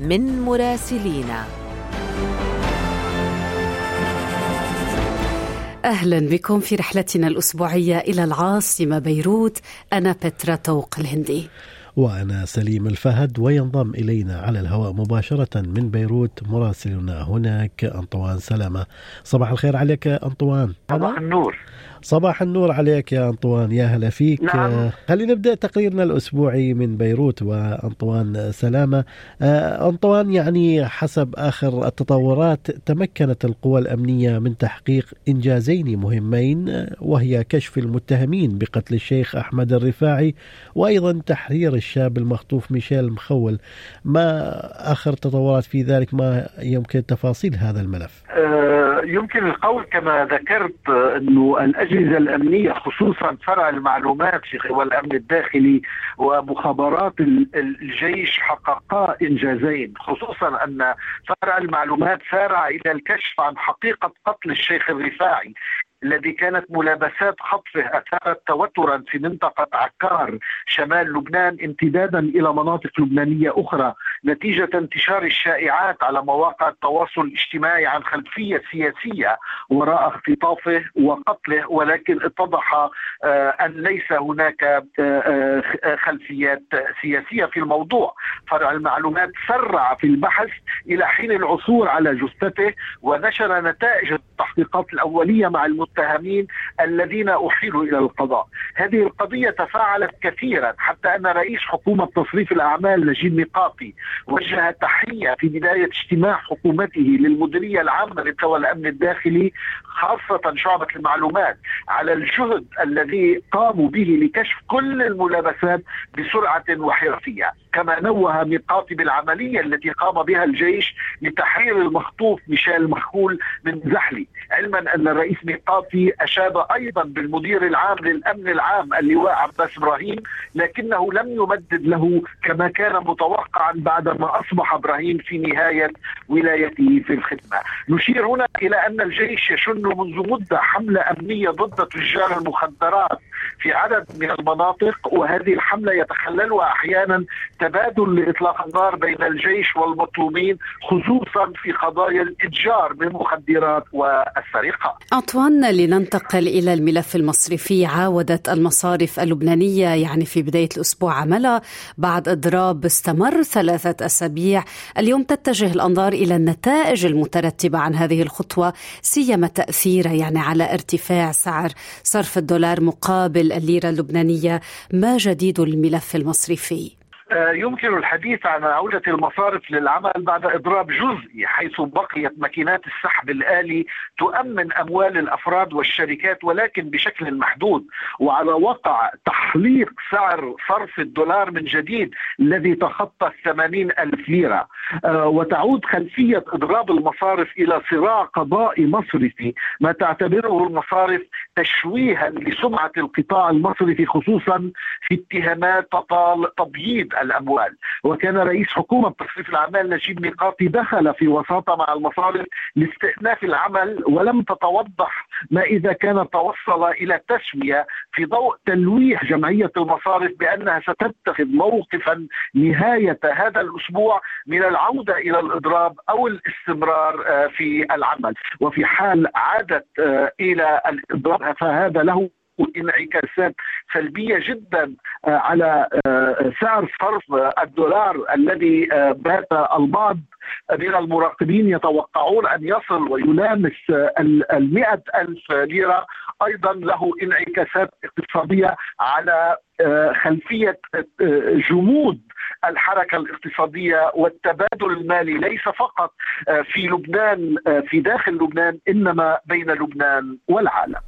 من مراسلينا. أهلا بكم في رحلتنا الأسبوعية إلى العاصمة بيروت. أنا بترا توق الهندي. وأنا سليم الفهد وينضم إلينا على الهواء مباشرة من بيروت مراسلنا هناك أنطوان سلامة. صباح الخير عليك أنطوان. صباح النور. صباح النور عليك يا أنطوان يا هلا فيك. نعم. خلينا نبدأ تقريرنا الأسبوعي من بيروت وأنطوان سلامة. آه، أنطوان يعني حسب آخر التطورات تمكنت القوى الأمنية من تحقيق إنجازين مهمين وهي كشف المتهمين بقتل الشيخ أحمد الرفاعي وأيضا تحرير الشاب المخطوف ميشيل مخول. ما آخر تطورات في ذلك؟ ما يمكن تفاصيل هذا الملف؟ آه، يمكن القول كما ذكرت أنه الأجهزة الأمنية خصوصا فرع المعلومات في قوى الأمن الداخلي ومخابرات ال- ال- الجيش حققا إنجازين خصوصا أن فرع المعلومات سارع إلى الكشف عن حقيقة قتل الشيخ الرفاعي الذي كانت ملابسات خطفه أثارت توترا في منطقة عكار شمال لبنان امتدادا إلى مناطق لبنانية أخرى. نتيجة انتشار الشائعات على مواقع التواصل الاجتماعي عن خلفية سياسية وراء اختطافه وقتله ولكن اتضح آه، أن ليس هناك آه، آه، خلفيات سياسية في الموضوع فرع المعلومات سرع في البحث إلى حين العثور على جثته ونشر نتائج التحقيقات الأولية مع المتهمين الذين أحيلوا إلى القضاء. هذه القضية تفاعلت كثيرا حتى أن رئيس حكومة تصريف الأعمال نجيب ميقاتي وجه تحية في بداية اجتماع حكومته للمديرية العامة لقوى الأمن الداخلي خاصة شعبة المعلومات على الجهد الذي قاموا به لكشف كل الملابسات بسرعة وحرفية، كما نوه ميقاتي بالعملية التي قام بها الجيش لتحرير المخطوف ميشيل مخول من زحلي، علما أن الرئيس ميقاتي أشاد أيضا بالمدير العام للأمن العام اللواء عباس إبراهيم لكنه لم يمدد له كما كان متوقعا بعدما أصبح إبراهيم في نهاية ولايته في الخدمة. نشير هنا إلى أن الجيش يشن منذ مدة حملة أمنية ضد تجار المخدرات في عدد من المناطق وهذه الحملة يتخللها أحيانا تبادل لإطلاق النار بين الجيش والمطلوبين خصوصا في قضايا الإتجار بالمخدرات والسرقة. أنطوان لننتقل إلى الملف المصرفي. عاودت المصارف اللبنانية يعني في بداية الأسبوع عملها. بعد إضراب استمر ثلاثة أسابيع. اليوم تتجه الأنظار إلى النتائج المترتبة عن هذه الخطوة سيما تأثيرها يعني على ارتفاع سعر صرف الدولار مقابل الليرة اللبنانية ما جديد الملف المصرفي؟ آه، يمكن الحديث عن عودة المصارف للعمل بعد إضراب جزئي حيث بقيت ماكينات السحب الآلي تؤمن أموال الأفراد والشركات ولكن بشكل محدود وعلى وقع تحليق سعر صرف الدولار من جديد الذي تخطى الثمانين ألف ليرة آه، وتعود خلفية إضراب المصارف إلى صراع قضائي مصرفي ما تعتبره المصارف تشويها لسمعة القطاع المصرفي خصوصا في اتهامات تطال تبييض الأموال. وكان رئيس حكومة تصريف الأعمال نجيب ميقاتي دخل في وساطة مع المصارف لاستئناف العمل ولم تتوضح ما إذا كان توصل إلى تسوية في ضوء تلويح جمعية المصارف بأنها ستتخذ موقفا نهاية هذا الأسبوع من العودة إلى الإضراب أو الاستمرار آه، في العمل. وفي حال عادت آه، إلى الإضراب فهذا له انعكاسات سلبية جدا آه، على آه، سعر صرف آه، الدولار الذي بات البعض من المراقبين يتوقعون أن يصل ويلامس ال- المئة ألف ليرة. أيضا له انعكاسات اقتصادية على آه، خلفية آه، جمود الحركة الاقتصادية والتبادل المالي ليس فقط آه، في لبنان في داخل لبنان إنما بين لبنان والعالم.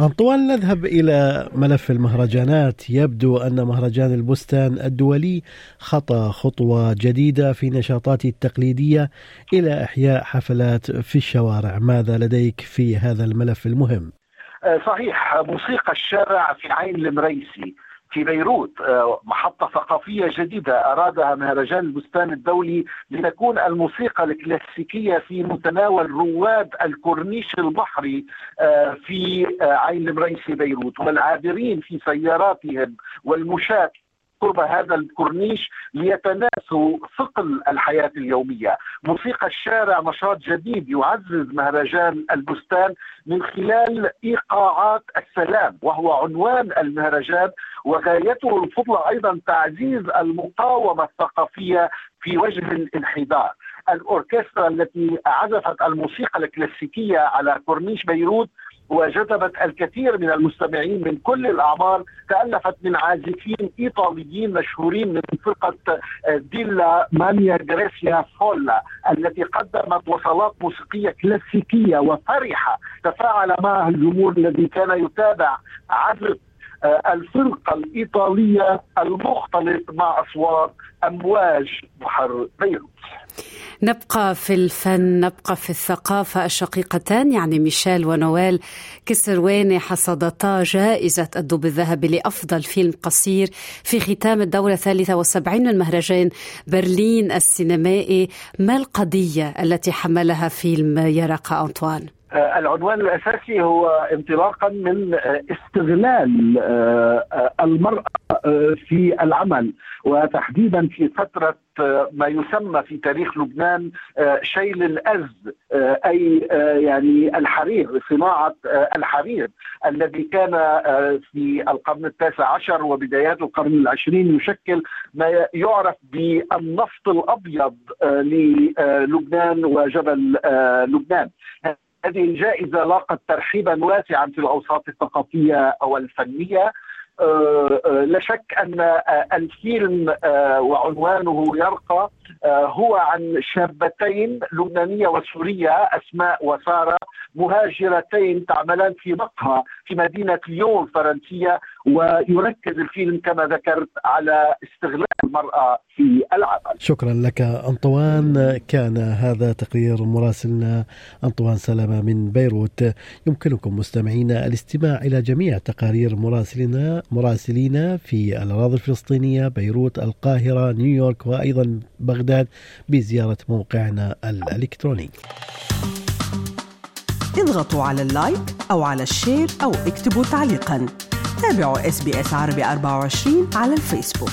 أنطوان نذهب إلى ملف المهرجانات. يبدو أن مهرجان البستان الدولي خطى خطوة جديدة في نشاطاته التقليدية إلى إحياء حفلات في الشوارع. ماذا لديك في هذا الملف المهم؟ آه، صحيح موسيقى الشارع في عين المريسي في بيروت آه، محطة ثقافية جديدة أرادها مهرجان البستان الدولي لتكون الموسيقى الكلاسيكية في متناول رواد الكورنيش البحري آه، في عين المريسي بيروت والعابرين في سياراتهم والمشاة قرب هذا الكورنيش ليتناسوا ثقل الحياة اليومية. موسيقى الشارع نشاط جديد يعزز مهرجان البستان من خلال إيقاعات السلام وهو عنوان المهرجان وغايته الفضلى أيضا تعزيز المقاومة الثقافية في وجه الانحدار. الأوركسترا التي عزفت الموسيقى الكلاسيكية على كورنيش بيروت وجذبت الكثير من المستمعين من كل الأعمار تألفت من عازفين إيطاليين مشهورين من فرقة ديلا مانيا غريسيا فولا التي قدمت وصلات موسيقية كلاسيكية وفرحة تفاعل معها الجمهور الذي كان يتابع عزف الفرقة الإيطالية المختلط مع اصوات أمواج بحر بيروت نبقى في الفن نبقى في الثقافة الشقيقتان يعني ميشيل ونويل كسرواني حصدتا جائزة الدب الذهبي لأفضل فيلم قصير في ختام الدورة الثالثة والسبعين من مهرجان برلين السينمائي ما القضية التي حملها فيلم يرق أنطوان؟ آه، العنوان الأساسي هو انطلاقا من آه، استغلال آه، المرأة في العمل وتحديدا في فترة ما يسمى في تاريخ لبنان شيل الأز أي يعني الحرير صناعة الحرير الذي كان في القرن التاسع عشر وبدايات القرن العشرين يشكل ما يعرف بالنفط الأبيض للبنان وجبل لبنان. هذه الجائزة لاقت ترحيبا واسعا في الأوساط الثقافية والفنية. لا شك أن آه، الفيلم وعنوانه يرقى هو عن شابتين لبنانية وسورية أسماء وسارة مهاجرتين تعملان في مقهى في مدينة ليون الفرنسيه ويركز الفيلم كما ذكرت على استغلال المرأة في العمل. شكرا لك أنطوان كان هذا تقرير مراسلنا أنطوان سلامة من بيروت يمكنكم مستمعينا الاستماع إلى جميع تقارير مراسلنا مراسلينا في الأراضي الفلسطينية بيروت القاهرة نيويورك وأيضا بغداد بزيارة موقعنا الإلكتروني. اضغطوا على ال like أو على ال share أو اكتبوا تعليقا تابعوا إس بي إس عربي 24 على الفيسبوك